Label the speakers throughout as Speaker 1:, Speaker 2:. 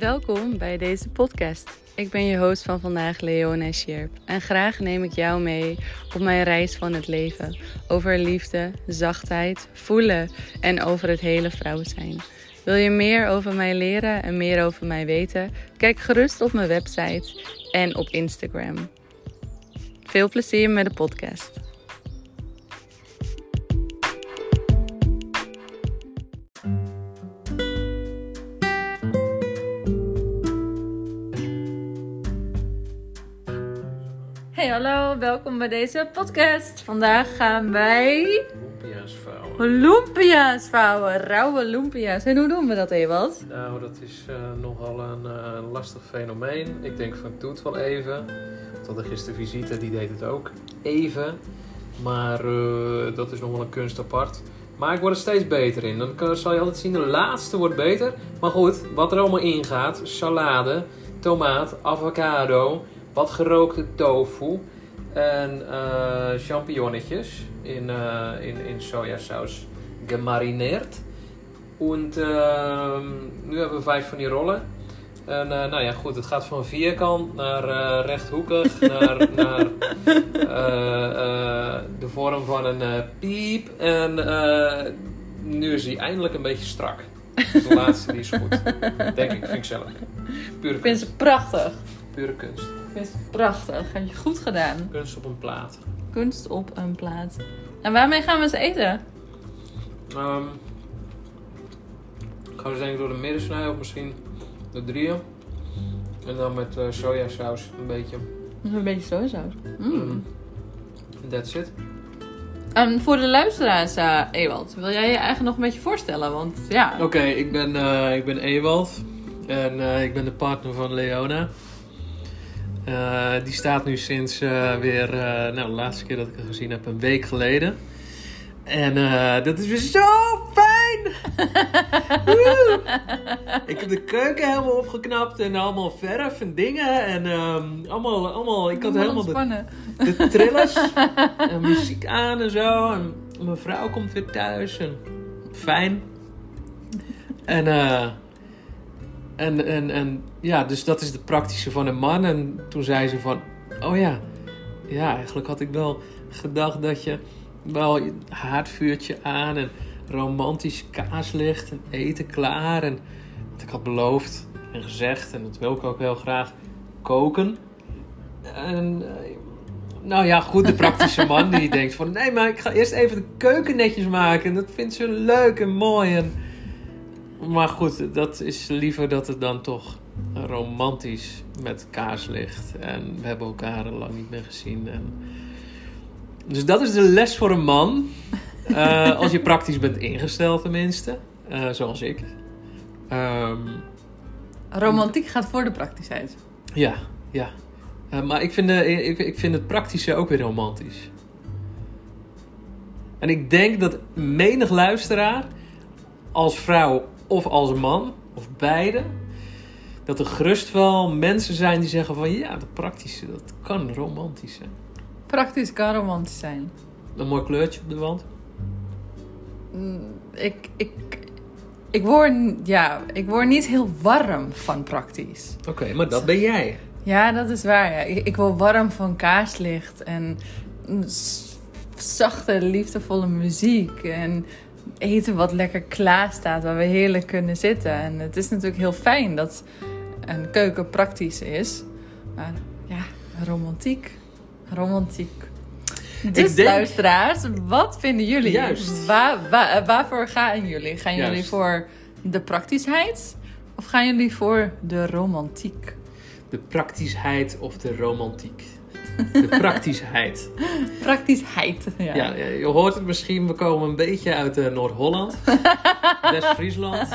Speaker 1: Welkom bij deze podcast. Ik ben je host van vandaag, Leona Sjerp. En graag neem ik jou mee op mijn reis van het leven. Over liefde, zachtheid, voelen en over het hele vrouw zijn. Wil je meer over mij leren en meer over mij weten? Kijk gerust op mijn website en op Instagram. Veel plezier met de podcast. Hey, hallo, welkom bij deze podcast. Vandaag gaan wij
Speaker 2: Lumpia's vouwen.
Speaker 1: Lumpia's vouwen, rauwe lumpia's. En hoe doen we dat, Ewald?
Speaker 2: Nou, dat is eh, nogal een eh, lastig fenomeen. Ik denk van, doe het wel even. Tot de gisteren visite, die deed het ook even. Maar eh, dat is nog wel een kunst apart. Maar ik word er steeds beter in. Dan zal je altijd zien, de laatste wordt beter. Maar goed, wat er allemaal in gaat. Salade, tomaat, avocado, wat gerookte tofu. En eh champignonnetjes in, eh, in, in sojasaus gemarineerd. En ehm, nu hebben we vijf van die rollen. En eh, nou ja, goed, het gaat van vierkant naar rechthoekig, naar, naar de vorm van een piep. En nu is hij eindelijk een beetje strak. Dus de laatste die is goed. Denk ik, vind ik zelf. Pure
Speaker 1: Ik vind
Speaker 2: kunst.
Speaker 1: ze prachtig.
Speaker 2: Pure kunst.
Speaker 1: Ik vind ze prachtig. Heb je goed gedaan.
Speaker 2: Kunst op een plaat.
Speaker 1: Kunst op een plaat. En waarmee gaan we ze eten?
Speaker 2: Ehm gaan we ze denk ik door de midden snijden of misschien de drieën. En dan met eh, sojasaus een beetje.
Speaker 1: Een beetje sojasaus. Mm.
Speaker 2: Mm. That's it.
Speaker 1: En voor de luisteraars, eh, Ewald, wil jij je eigenlijk nog een beetje voorstellen? Want ja,
Speaker 2: Oké, ik, ben, eh, ik ben Ewald. En eh, ik ben de partner van Leona. Eh, die staat nu sinds eh, weer, eh, nou de laatste keer dat ik haar gezien heb, een week geleden. En dat is weer zo fijn! Ik heb de keuken helemaal opgeknapt en allemaal verf en dingen. En ehm, allemaal, allemaal, ik had helemaal de de trillers en muziek aan en zo. En mijn vrouw komt weer thuis en fijn. En, eh, en, en, en ja, dus dat is de praktische van een man. En toen zei ze van, oh ja, ja, eigenlijk had ik wel gedacht dat je wel haardvuurtje aan en romantisch kaarslicht en eten klaar. En wat ik had beloofd en gezegd, en dat wil ik ook heel graag, koken. En eh, nou ja, goed, de praktische man die denkt van... Nee, maar ik ga eerst even de keuken netjes maken. En dat vindt ze leuk en mooi. En... Maar goed, dat is liever dat het dan toch romantisch met kaarslicht. En we hebben elkaar al lang niet meer gezien. En... Dus dat is de les voor een man. Eh, als je praktisch bent ingesteld tenminste. Eh, zoals ik. Ehm,
Speaker 1: Romantiek gaat voor de praktischheid.
Speaker 2: ja, ja. Eh, maar ik vind, de, ik, ik vind het praktische ook weer romantisch. En ik denk dat menig luisteraar, als vrouw of als man, of beide, dat er gerust wel mensen zijn die zeggen van ja, dat praktische, dat kan romantisch zijn.
Speaker 1: Praktisch kan romantisch zijn.
Speaker 2: Een mooi kleurtje op de wand.
Speaker 1: Mm, Ik, ik, ik, word, ja, ik word niet heel warm van praktisch.
Speaker 2: Oké, maar dat ben jij.
Speaker 1: Ja, dat is waar. Ja. Ik, ik word warm van kaarslicht en zachte, liefdevolle muziek. En eten wat lekker klaar staat, waar we heerlijk kunnen zitten. En het is natuurlijk heel fijn dat een keuken praktisch is. Maar ja, romantiek. Romantiek. Dus
Speaker 2: denk-
Speaker 1: luisteraars, wat vinden jullie?
Speaker 2: Juist.
Speaker 1: Waar, waar- waarvoor gaan jullie? Gaan jullie voor de praktischheid? Of gaan jullie voor de romantiek?
Speaker 2: De praktischheid of de romantiek. De praktischheid.
Speaker 1: Praktischheid. Ja.
Speaker 2: Je hoort het misschien, we komen een beetje uit eh, Noord-Holland, West-Friesland.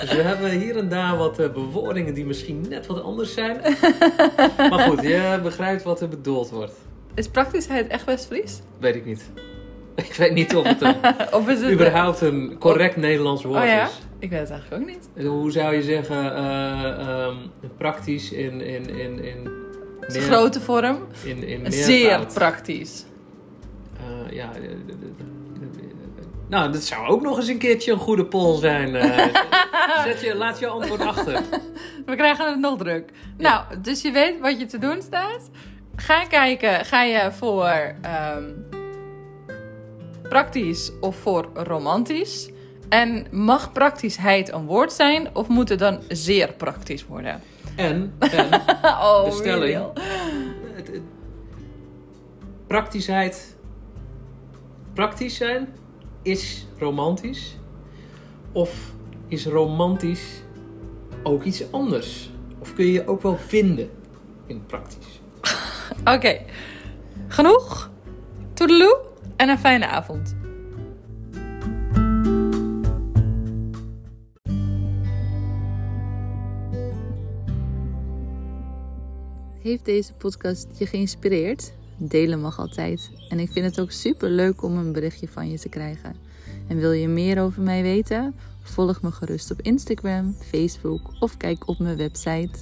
Speaker 2: Dus we hebben hier en daar wat eh, bewoordingen die misschien net wat anders zijn. Maar goed, je begrijpt wat er bedoeld wordt.
Speaker 1: Is praktischheid echt West-Fries?
Speaker 2: Weet ik niet. Ik weet niet of het een,
Speaker 1: Of is het...
Speaker 2: überhaupt een correct Nederlands woord
Speaker 1: Oh ja?
Speaker 2: is.
Speaker 1: Ik weet het eigenlijk ook niet.
Speaker 2: Hoe zou je zeggen, eh, ehm, praktisch in, in, in, in, meer-
Speaker 1: grote vorm.
Speaker 2: in, in
Speaker 1: Zeer
Speaker 2: meervoud?
Speaker 1: praktisch.
Speaker 2: Eh, ja, Nou, dat zou ook nog eens een keertje een goede poll zijn. Eh. Zet je, laat je antwoord achter.
Speaker 1: We krijgen het nog druk. Nou, dus je weet wat je te doen staat. Ga kijken, ga je voor ehm, praktisch of voor romantisch? En mag praktischheid een woord zijn of moet het dan zeer praktisch worden?
Speaker 2: En, en
Speaker 1: oh,
Speaker 2: de stelling.
Speaker 1: Muriel.
Speaker 2: het, het- praktischheid. Praktisch zijn is romantisch. Of is romantisch ook iets anders? Of kun je je ook wel vinden in praktisch?
Speaker 1: Oké, genoeg. Toedeloe en een fijne avond. Heeft deze podcast je geïnspireerd? Delen mag altijd. En ik vind het ook super leuk om een berichtje van je te krijgen. En wil je meer over mij weten? Volg me gerust op Instagram, Facebook of kijk op mijn website